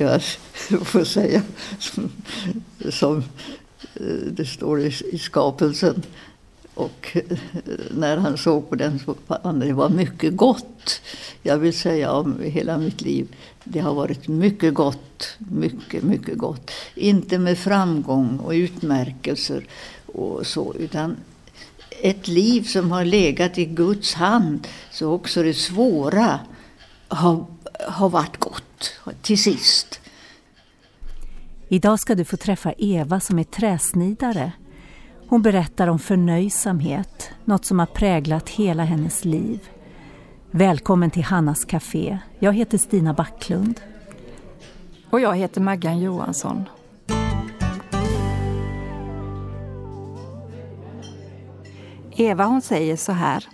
jag får säga som, som eh, det står i, i skapelsen. Och eh, när han såg på den så fann det var mycket gott. Jag vill säga om hela mitt liv, det har varit mycket gott. Mycket, mycket gott. Inte med framgång och utmärkelser och så, utan ett liv som har legat i Guds hand, så också det svåra har, har varit gott till sist. Idag ska du få träffa Eva som är träsnidare. Hon berättar om förnöjsamhet, något som har präglat hela hennes liv. Välkommen till Hannas Café. Jag heter Stina Backlund. Och jag heter Maggan Johansson. Eva hon säger så här.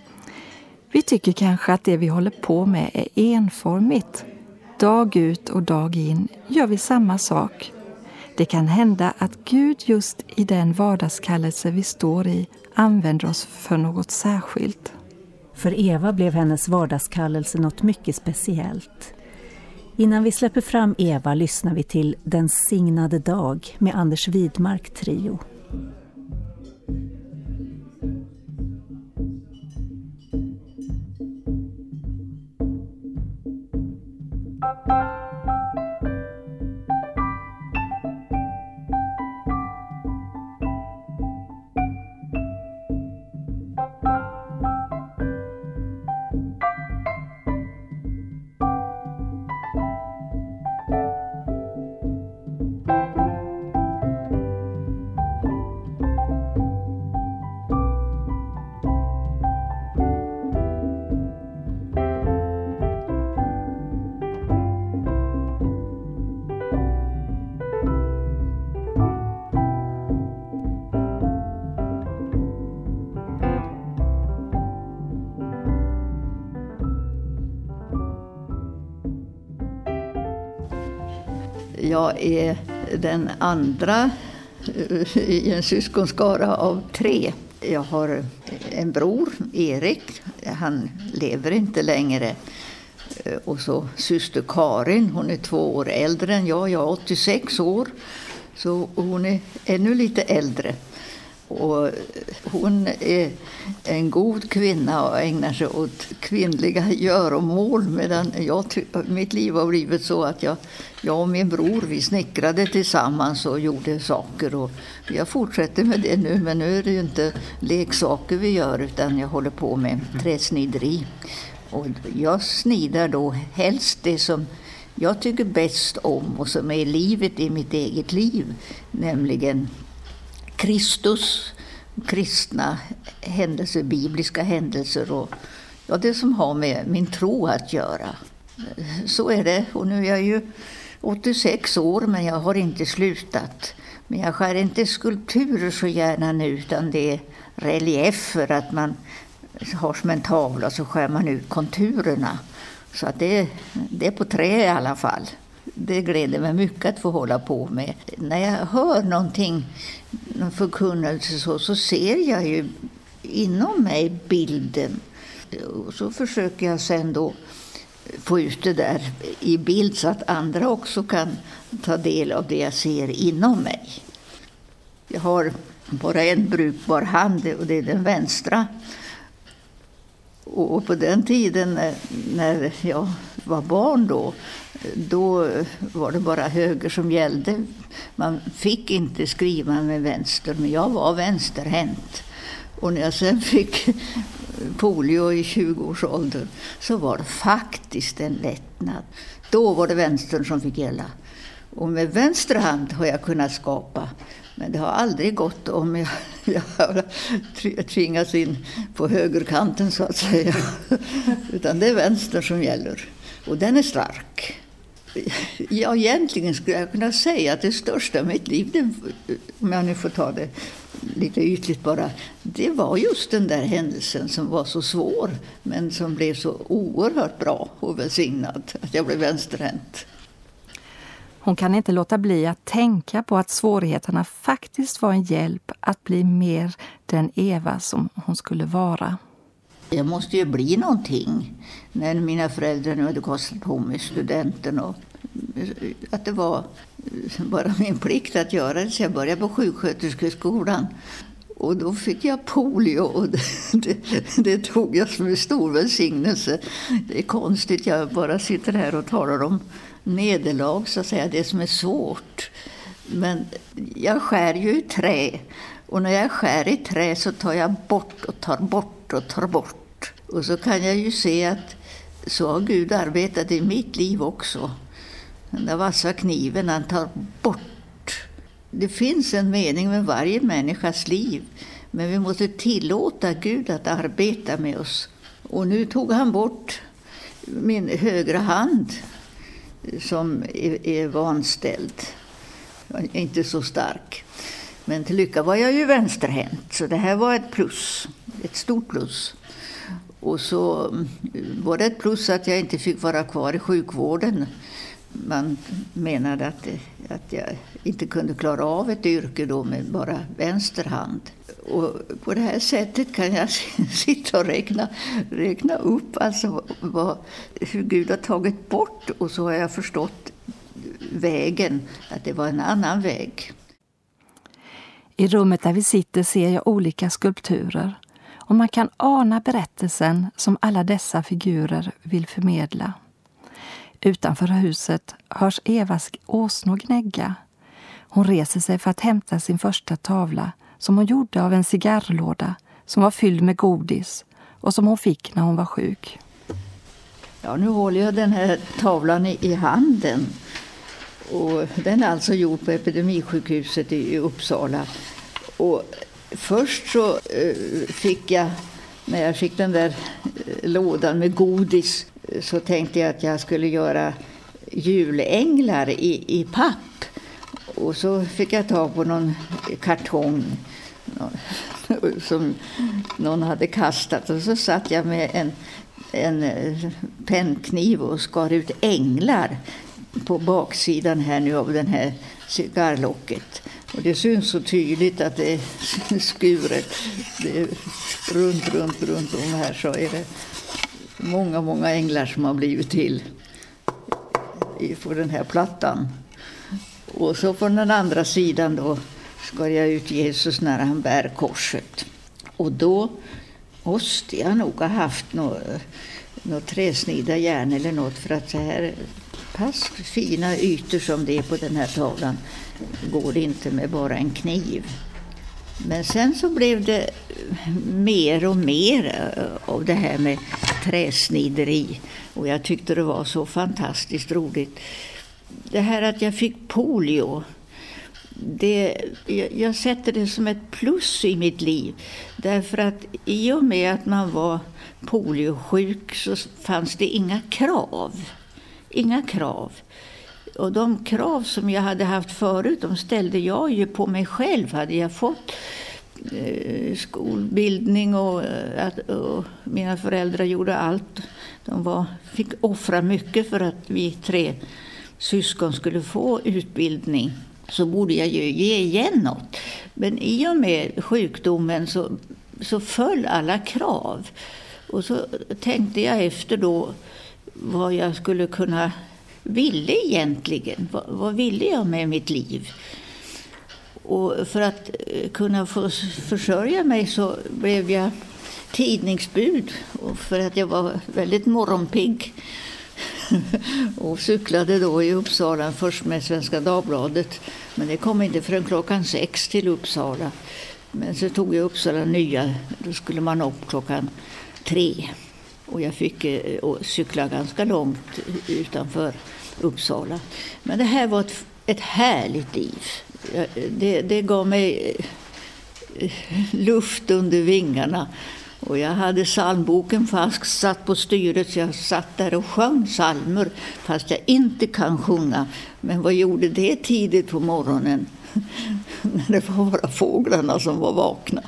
Vi tycker kanske att det vi håller på med är enformigt. Dag ut och dag in gör vi samma sak. Det kan hända att Gud just i den vardagskallelse vi står i använder oss för något särskilt. För Eva blev hennes vardagskallelse något mycket speciellt. Innan vi släpper fram Eva lyssnar vi till Den signade dag med Anders Widmark Trio. Jag är den andra eh, i en syskonskara av tre. Jag har en bror, Erik. Han lever inte längre. Eh, och så syster Karin, hon är två år äldre än jag. Jag är 86 år, så hon är ännu lite äldre. Och hon är en god kvinna och ägnar sig åt kvinnliga göromål medan jag, typ, mitt liv har blivit så att jag, jag och min bror vi snickrade tillsammans och gjorde saker. Och jag fortsätter med det nu men nu är det ju inte leksaker vi gör utan jag håller på med träsnideri. Och jag snidar då helst det som jag tycker bäst om och som är livet i mitt eget liv, nämligen Kristus, kristna händelser, bibliska händelser och ja, det som har med min tro att göra. Så är det. Och nu är jag ju 86 år, men jag har inte slutat. Men jag skär inte skulpturer så gärna nu, utan det är reliefer, att man har som en tavla så skär man ut konturerna. Så att det, det är på trä i alla fall det gläder mig mycket att få hålla på med. När jag hör någonting, någon förkunnelse så, så ser jag ju inom mig bilden. Och så försöker jag sen då få ut det där i bild så att andra också kan ta del av det jag ser inom mig. Jag har bara en brukbar hand och det är den vänstra. Och på den tiden när jag var barn då, då var det bara höger som gällde. Man fick inte skriva med vänster, men jag var vänsterhänt. Och när jag sen fick polio i 20-årsåldern så var det faktiskt en lättnad. Då var det vänstern som fick gälla. Och med vänster hand har jag kunnat skapa. Men det har aldrig gått om jag, jag har tvingats in på högerkanten så att säga. Utan det är vänster som gäller. Och den är stark. Ja, egentligen skulle jag kunna säga att det största i mitt liv, det, om jag nu får ta det lite ytligt bara, det var just den där händelsen som var så svår men som blev så oerhört bra och välsignad, att jag blev vänsterhänt. Hon kan inte låta bli att tänka på att svårigheterna faktiskt var en hjälp att bli mer den Eva som hon skulle vara. Det måste ju bli någonting när mina föräldrar nu hade kostat på mig studenten och att det var bara min plikt att göra det. Så jag började på sjuksköterskeskolan. Och då fick jag polio och det, det, det, tog jag som en stor välsignelse. Det är konstigt, jag bara sitter här och talar om nederlag, så att säga, det som är svårt. Men jag skär ju i trä. Och när jag skär i trä så tar jag bort och tar bort och tar bort. Och så kan jag ju se att så har Gud arbetat i mitt liv också. Den där vassa kniven, han tar bort. Det finns en mening med varje människas liv. Men vi måste tillåta Gud att arbeta med oss. Och nu tog han bort min högra hand som är, är vanställd. Inte så stark. Men till lycka var jag ju vänsterhänt, så det här var ett plus. Ett stort plus. Och så mm, var det ett plus att jag inte fick vara kvar i sjukvården. Man menade att, att jag inte kunde klara av ett yrke då med bara vänster hand. Och på det här sättet kan jag sitta och räkna, räkna upp alltså vad, hur Gud har tagit bort och så har jag förstått vägen, att det var en annan väg. I rummet där vi sitter ser jag olika skulpturer och man kan ana berättelsen som alla dessa figurer vill förmedla. Utanför huset hörs Evas åsnor gnägga. Hon reser sig för att hämta sin första tavla som hon gjorde av en cigarrlåda som var fylld med godis och som hon fick när hon var sjuk. Ja, nu håller jag den här tavlan i, handen. Och den är alltså gjord på Epidemisjukhuset i Uppsala. Och först så eh, fick jag, när jag fick den där eh, lådan med godis, eh, så tänkte jag att jag skulle göra julänglar i, i papp. Och så fick jag tag på någon kartong som någon hade kastat. Och så satt jag med en, en pennkniv och skar ut änglar på baksidan här nu av den här cigarrlocket. Och det syns så tydligt att det är skuret. Det är runt, runt, runt om här så är det många, många änglar som har blivit till på den här plattan. Och så på den andra sidan då skar jag ut Jesus när han bär korset. Och då måste jag nog ha haft något, något träsnida järn eller något för att så här pass fina ytor som det är på den här tavlan går det inte med bara en kniv. Men sen så blev det mer och mer eh, av det här med träsnideri och jag tyckte det var så fantastiskt roligt. Det här att jag fick polio det, jag sätter det som ett plus i mitt liv. Därför att i och med att man var poliosjuk så fanns det inga krav. Inga krav. Och de krav som jag hade haft förut, de ställde jag ju på mig själv. Hade jag fått eh, skolbildning och, eh, att, och, mina föräldrar gjorde allt. De var, fick offra mycket för att vi tre syskon skulle få utbildning så borde jag ju ge igen något. Men i och med sjukdomen så, så föll alla krav. Och så tänkte jag efter då vad jag skulle kunna ville egentligen. Vad, vad ville jag med mitt liv? Och för att eh, kunna få försörja mig så blev jag tidningsbud. Och för att jag var väldigt morgonpigg och cyklade då i Uppsala först med Svenska Dagbladet. Men det kom inte förrän klockan sex till Uppsala. Men så tog jag Uppsala nya. Då skulle man upp klockan tre. Och jag fick eh, cykla ganska långt utanför Uppsala. Men det här var ett, ett härligt liv. Det, det gav mig eh, luft under vingarna. Och jag hade psalmboken fast satt på styret så jag satt där och sjöng psalmer fast jag inte kan sjunga. Men vad gjorde det tidigt på morgonen? När det var bara fåglarna som var vakna.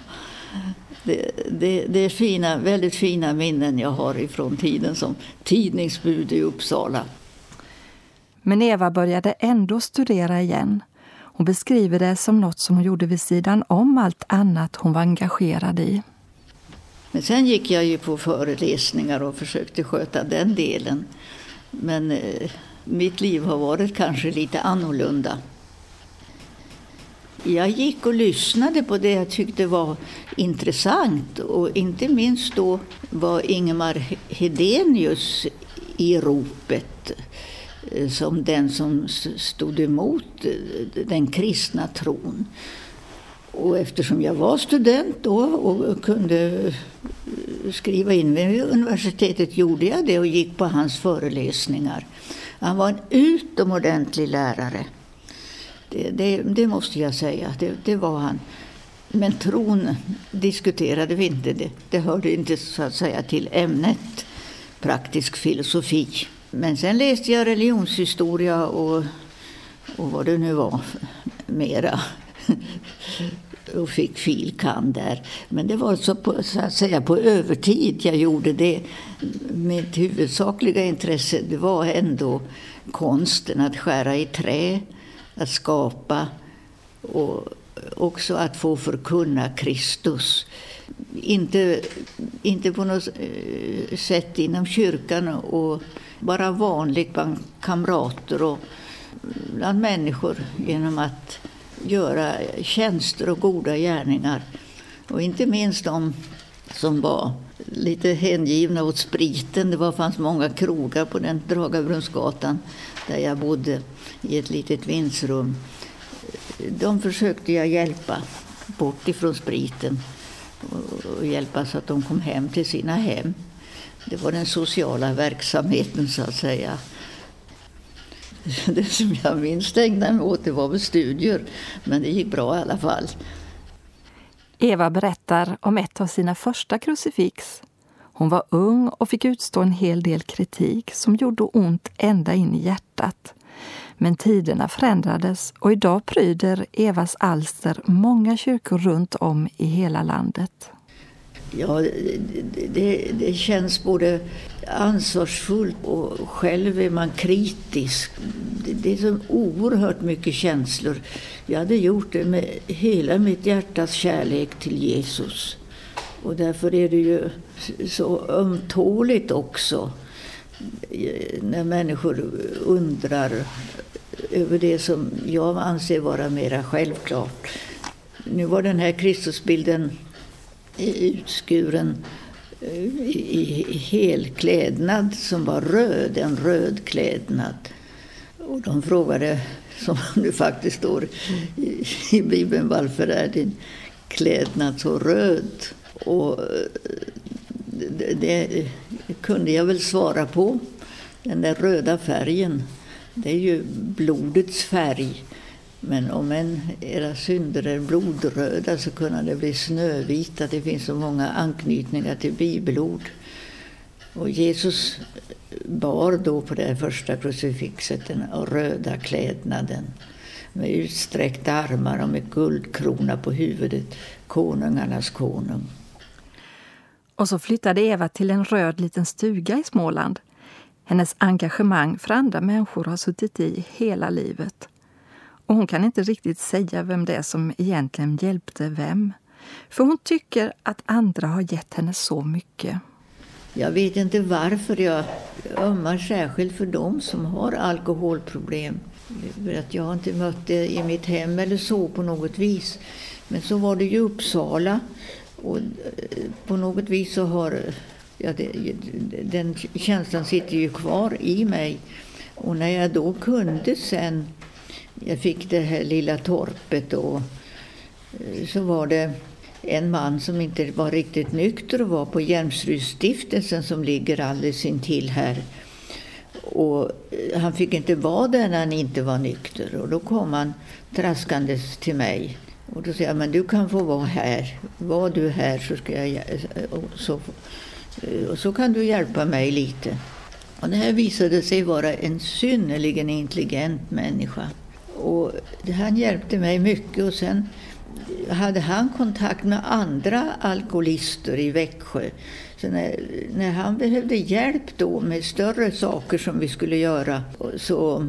Det, det, det, är fina, väldigt fina minnen jag har ifrån tiden som tidningsbud i Uppsala. Men Eva började ändå studera igen. Hon beskriver det som något som hon gjorde vid sidan om allt annat hon var engagerad i. Men sen gick jag ju på föreläsningar och försökte sköta den delen. Men eh, mitt liv har varit kanske lite annorlunda. Jag gick och lyssnade på det jag tyckte var intressant och inte minst då var Ingemar Hedenius i ropet eh, som den som stod emot eh, den kristna tron. Och eftersom jag var student då och kunde eh, skriva in mig vid universitetet gjorde jag det och gick på hans föreläsningar. Han var en utomordentlig lärare. Det, det, det måste jag säga, det, det, var han. Men tron diskuterade vi inte. Det, det hörde inte så att säga till ämnet praktisk filosofi. Men sen läste jag religionshistoria och, och vad det nu var mera och fick filkand där. Men det var så, på, så att säga på övertid jag gjorde det. Mitt huvudsakliga intresse det var ändå konsten att skära i trä, att skapa och också att få förkunna Kristus. Inte, inte på något eh, sätt inom kyrkan och bara vanligt bland kamrater och bland människor genom att göra tjänster och goda gärningar. Och inte minst de som var lite hängivna åt spriten. Det var, fanns många krogar på den Dragabrunnsgatan där jag bodde i ett litet vindsrum. De försökte jag hjälpa bort ifrån spriten och hjälpa så att de kom hem till sina hem. Det var den sociala verksamheten så att säga. Det som jag minst ägnade mig åt det var väl studier, men det gick bra i alla fall. Eva berättar om ett av sina första krucifix. Hon var ung och fick utstå en hel del kritik som gjorde ont ända in i hjärtat. Men tiderna förändrades och idag pryder Evas alster många kyrkor runt om i hela landet. Ja, det, det, känns både ansvarsfullt och själv är man kritisk. Det, det är så oerhört mycket känslor. Jag hade gjort det med hela mitt hjärtas kärlek till Jesus. Och därför är det ju så ömtåligt också när människor undrar över det som jag anser vara mera självklart. Nu var den här Kristusbilden utskuren eh, i helklädnad som var röd, en röd klädnad. Och de frågade, som det faktiskt står i, Bibeln, varför är din klädnad så röd? Och eh, det, det kunde jag väl svara på. Den där röda färgen, det är ju blodets färg. Men om en, era synder är blodröda så kunna det bli snövita. Det finns så många anknytningar till bibelord. Och Jesus bar då på det första krucifixet den röda klädnaden med utsträckta armar och med guldkrona på huvudet, konungarnas konung. Och så flyttade Eva till en röd liten stuga i Småland. Hennes engagemang för andra människor har suttit i hela livet. Och hon kan inte riktigt säga vem det är som egentligen hjälpte vem. För hon tycker att andra har gett henne så mycket. Jag vet inte varför jag ömmar särskilt för dem som har alkoholproblem. För att jag har inte mött det i mitt hem eller så på något vis. Men så var det i Uppsala. Och eh, på något vis så har ja, det, den känslan sitter ju kvar i mig. Och när jag då kunde sen jag fick det här lilla torpet och eh, så var det en man som inte var riktigt nykter och var på Hjälmsrydsstiftelsen som ligger alldeles intill här. Och eh, han fick inte vara där när han inte var nykter och då kom han traskandes till mig. Och då sa jag, men du kan få vara här. Var du här så, ska jag, eh, och så, och så kan du hjälpa mig lite. Och det här visade sig vara en synnerligen intelligent människa. Och han hjälpte mig mycket och sen hade han kontakt med andra alkoholister i Växjö. Så när, när han behövde hjälp då med större saker som vi skulle göra så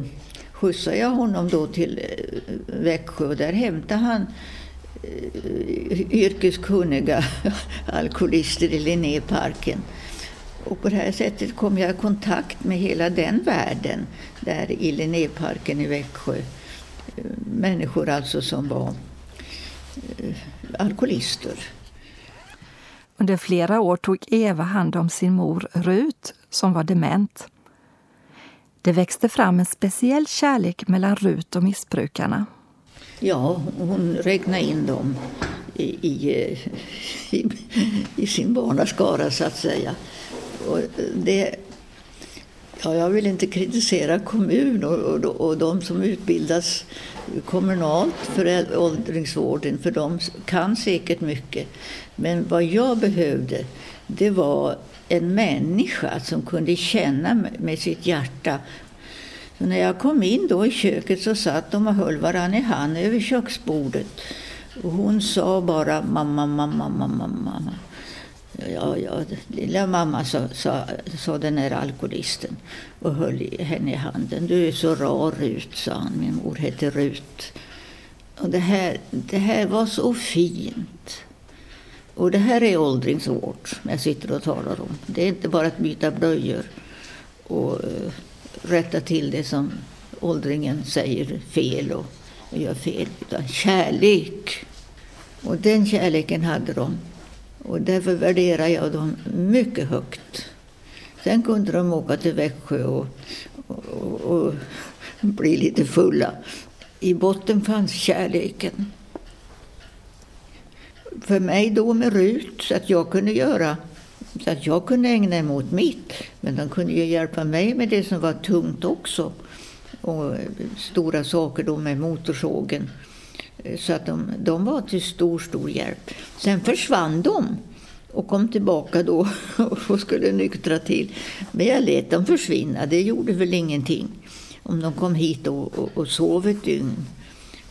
skjutsade jag honom då till eh, Växjö och där hämtade han eh, yrkeskunniga alkoholister i Linnéparken. Och på det här sättet kom jag i kontakt med hela den världen där i Linnéparken i Växjö. Människor alltså som var eh, alkoholister. Under flera år tog Eva hand om sin mor Rut som var dement. Det växte fram en speciell kärlek mellan Rut och missbrukarna. Ja, hon räknade in dem i, i, i, i sin barnaskara så att säga. Och det, ja, jag vill inte kritisera kommun och, och, och de som utbildas kommunalt för åldringsvården, för de kan säkert mycket. Men vad jag behövde, det var en människa som kunde känna med sitt hjärta. Så när jag kom in då i köket så satt de och höll varandra i hand över köksbordet. Och hon sa bara mamma, mamma, mamma, mamma. Ja, ja, lilla mamma, sa, sa, sa den här alkoholisten och höll henne i handen. Du är så rar Rut, sa han. Min mor hette Rut. Och det här, det här var så fint. Och det här är åldringsvård jag sitter och talar om. Det är inte bara att byta blöjor och uh, rätta till det som åldringen säger fel och, och gör fel. Utan kärlek. Och den kärleken hade de. Och därför värderar jag dem mycket högt. Sen kunde de åka till Växjö och, och, och bli lite fulla. I botten fanns kärleken. För mig då med Rut, så att jag kunde göra så att jag kunde ägna mig åt mitt. Men de kunde ju hjälpa mig med det som var tungt också. Och stora saker då med motorsågen. Eh, så att de, de var till stor, stor hjälp. Sen försvann de och kom tillbaka då och skulle nyktra till. Men jag lät dem försvinna, det gjorde väl ingenting. Om de kom hit och, och, och sov ett dygn.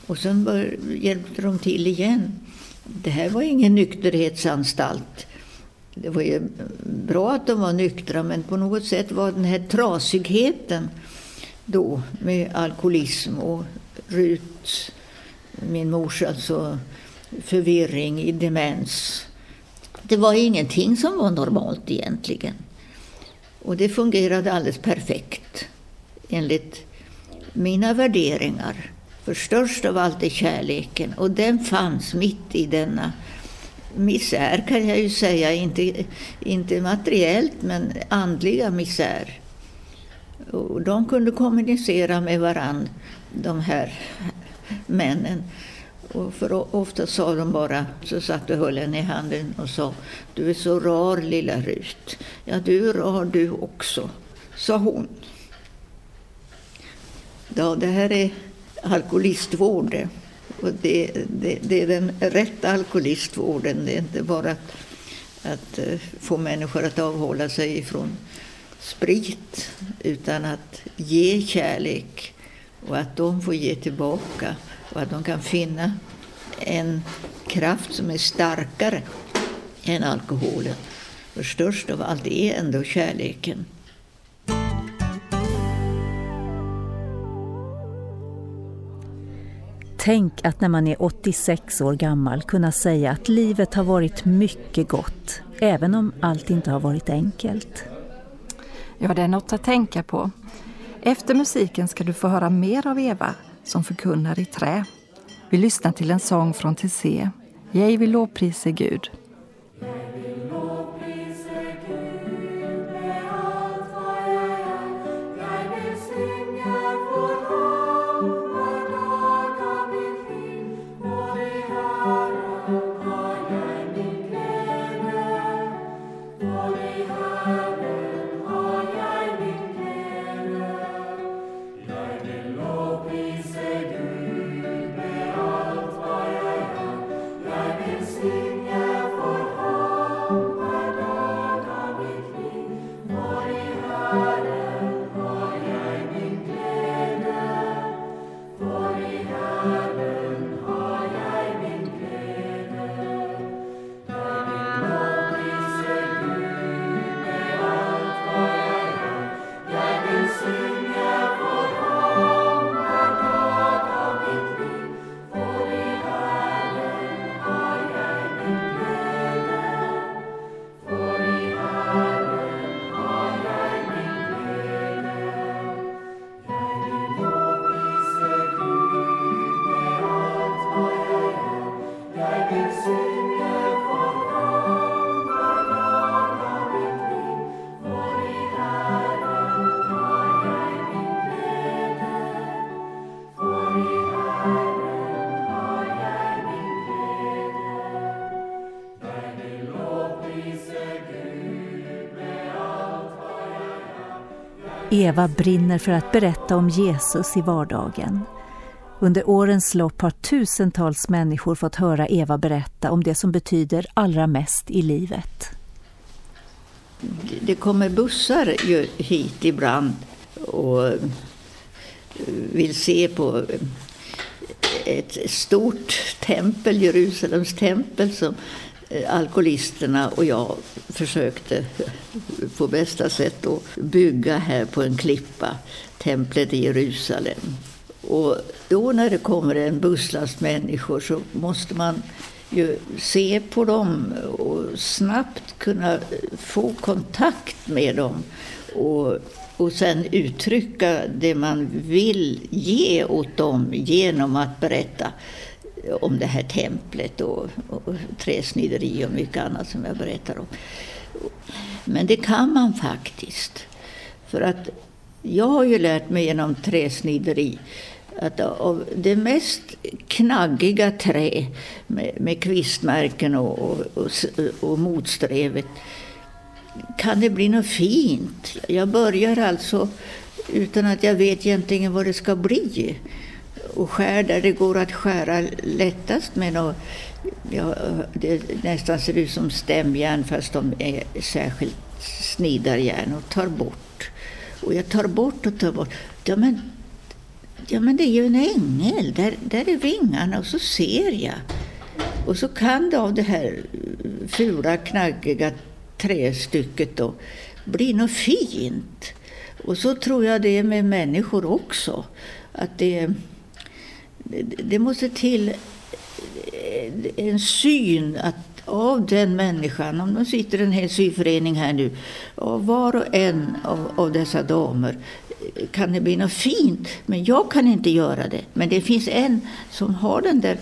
Och sen bör, hjälpte de till igen. Det här var ingen nykterhetsanstalt. Det var ju bra att de var nyktra, men på något sätt var den här trasigheten då med alkoholism och Rut, min mors alltså förvirring i demens. Det var ingenting som var normalt egentligen. Och det fungerade alldeles perfekt enligt mina värderingar. För störst av allt är kärleken och den fanns mitt i denna misär kan jag ju säga, inte, inte materiellt men andliga misär. Och de kunde kommunicera med varann, de här männen. Och för ofta sa de bara, så satt och höll henne i handen och sa Du är så rar lilla Rut. Ja, du är rar du också, sa hon. Ja, det här är alkoholistvård. Och det, det, det, är den rätta alkoholistvården. Det är inte bara att, att eh, få människor att avhålla sig från sprit utan att ge kärlek och att de får ge tillbaka och att de kan finna en kraft som är starkare än alkoholen. För störst av allt är ändå kärleken. Tänk att när man är 86 år gammal kunna säga att livet har varit mycket gott, även om allt inte har varit enkelt. Ja, det är något att tänka på. Efter musiken ska du få höra mer av Eva som förkunnar i trä. Vi lyssnar till en sång från Tessé. Jag vill lovprisa Gud. Eva brinner för att berätta om Jesus i vardagen. Under årens lopp har tusentals människor fått höra Eva berätta om det som betyder allra mest i livet. Det kommer bussar hit ibland och vill se på ett stort tempel, Jerusalems tempel, som Eh, alkoholisterna och jag försökte på bästa sätt att bygga här på en klippa, templet i Jerusalem. Och då när det kommer en busslast människor så måste man ju se på dem och snabbt kunna få kontakt med dem. Och, och sen uttrycka det man vill ge åt dem genom att berätta om det här templet och, och träsnideri och mycket annat som jag berättar om. Men det kan man faktiskt. För att jag har ju lärt mig genom träsnideri att av det mest knaggiga trä med, med kvistmärken och, och, och, och motsträvet kan det bli något fint. Jag börjar alltså utan att jag vet egentligen vad det ska bli och skär där det går att skära lättast med något, ja, det nästan ser ut som stämjärn fast de är särskilt snidarjärn och tar bort. Och jag tar bort och tar bort. Ja men, ja, men det är ju en ängel, där, där är vingarna och så ser jag. Och så kan det av det här fula, knaggiga trästycket då bli något fint. Och så tror jag det är med människor också. Att det det måste till eh, en syn att av den människan, om de sitter en hel syförening här nu, Av var och en av, av dessa damer kan det bli något fint. Men jag kan inte göra det. Men det finns en som har den där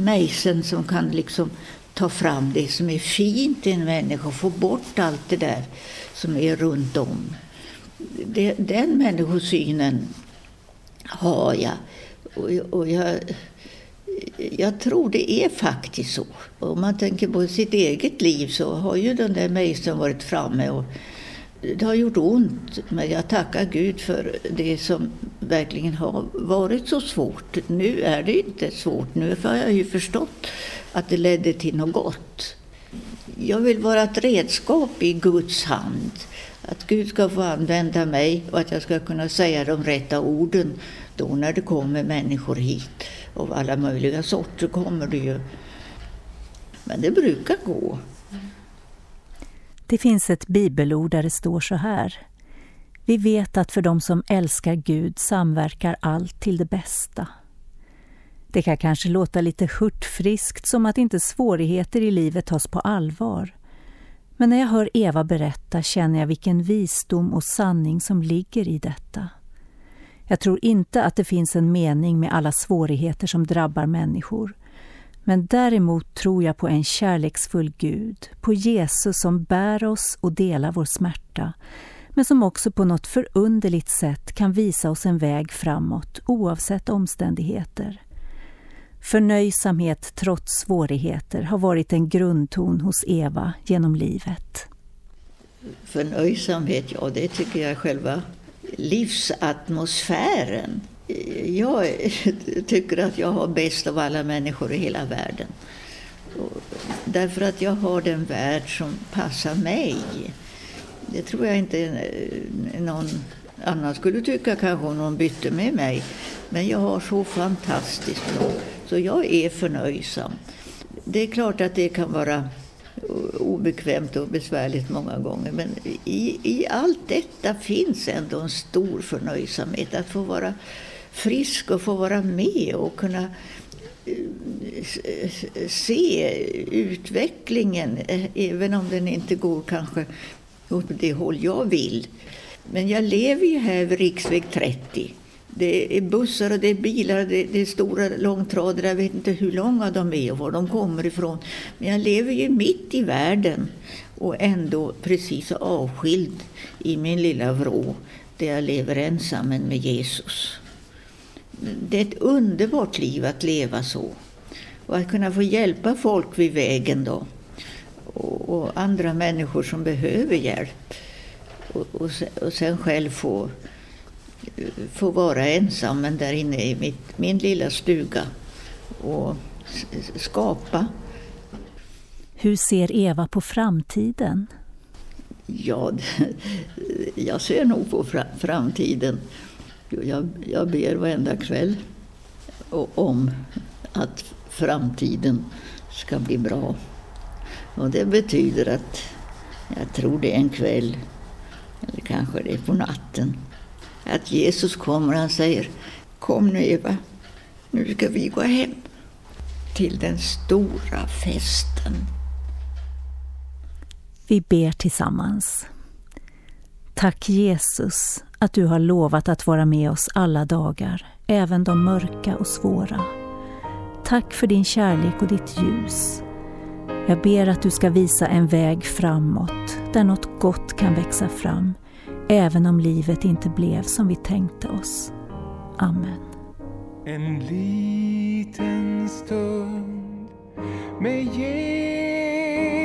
mejseln som kan liksom ta fram det som är fint i en människa och få bort allt det där som är runt om. Det, den människosynen har jag. Och, och jag, jag tror det är faktiskt så. Om man tänker på sitt eget liv så har ju den där mejseln varit framme. Och det har gjort ont, men jag tackar Gud för det som verkligen har varit så svårt. Nu är det inte svårt, nu har jag ju förstått att det ledde till något gott. Jag vill vara ett redskap i Guds hand. Att Gud ska få använda mig och att jag ska kunna säga de rätta orden då när det kommer människor hit av alla möjliga sorter kommer det ju. Men det brukar gå. Det finns ett bibelord där det står så här. Vi vet att för dem som älskar Gud samverkar allt till det bästa. Det kan kanske låta lite hurtfriskt, som att inte svårigheter i livet tas på allvar. Men när jag hör Eva berätta känner jag vilken visdom och sanning som ligger i detta. Jag tror inte att det finns en mening med alla svårigheter som drabbar människor. Men däremot tror jag på en kärleksfull Gud, på Jesus som bär oss och delar vår smärta, men som också på något förunderligt sätt kan visa oss en väg framåt oavsett omständigheter. Förnöjsamhet trots svårigheter har varit en grundton hos Eva genom livet. Förnöjsamhet, ja det tycker jag är själva livsatmosfären. Jag tycker att jag har bäst av alla människor i hela världen. Därför att jag har den värld som passar mig. Det tror jag inte eh, någon annan skulle tycka kanske om någon bytte med mig. Men jag har så fantastiskt bra, så jag är förnöjsam. Det är klart att det kan vara obekvämt och besvärligt många gånger. Men i, i allt detta finns ändå en stor förnöjsamhet. Att få vara frisk och få vara med och kunna eh, se utvecklingen, eh, även om den inte går kanske åt det håll jag vill. Men jag lever ju här vid riksväg 30 det är bussar och det är bilar och det är, stora långtradare. Jag vet inte hur långa de är och var de kommer ifrån. Men jag lever ju mitt i världen och ändå precis avskild i min lilla vrå där jag lever ensam med Jesus. Det är ett underbart liv att leva så. Och att kunna få hjälpa folk vid vägen då. Och, och andra människor som behöver hjälp. och, och, och sen själv få, få vara ensam men där inne i mitt, min lilla stuga och skapa. Hur ser Eva på framtiden? Ja, jag ser nog på framtiden. Jag, jag ber varenda kväll om att framtiden ska bli bra. Och det betyder att jag tror det är en kväll, eller kanske det är på natten, att Jesus kommer och han säger Kom nu Eva, nu ska vi gå hem till den stora festen. Vi ber tillsammans. Tack Jesus att du har lovat att vara med oss alla dagar, även de mörka och svåra. Tack för din kärlek och ditt ljus. Jag ber att du ska visa en väg framåt, där något gott kan växa fram, även om livet inte blev som vi tänkte oss. Amen. En liten stund med Jesus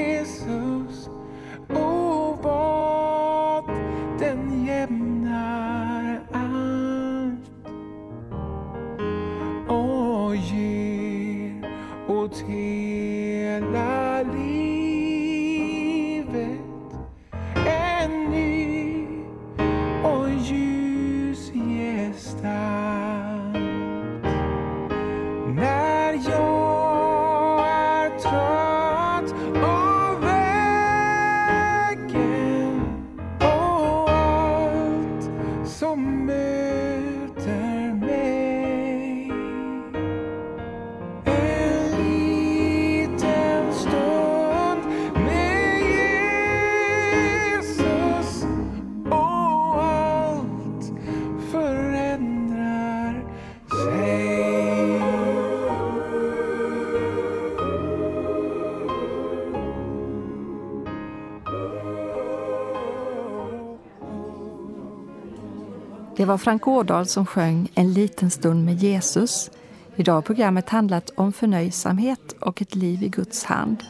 Det var Frank Ådahl som sjöng En liten stund med Jesus. Idag har programmet handlat om förnöjsamhet och ett liv i Guds hand.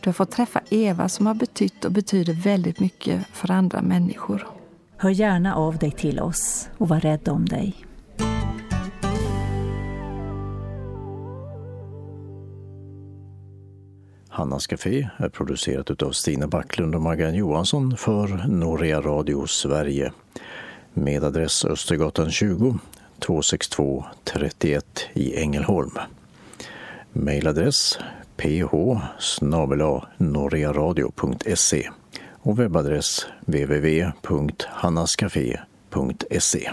Du har fått träffa Eva som har betytt och betyder väldigt mycket för andra människor. Hör gärna av dig till oss och var rädd om dig. Hannas Café är producerat av Stina Backlund och Maggan Johansson för Norea Radio Sverige med adress Östergatan 20 262 31 i Ängelholm. Mailadress ph norearadio.se och webbadress www.hannascafé.se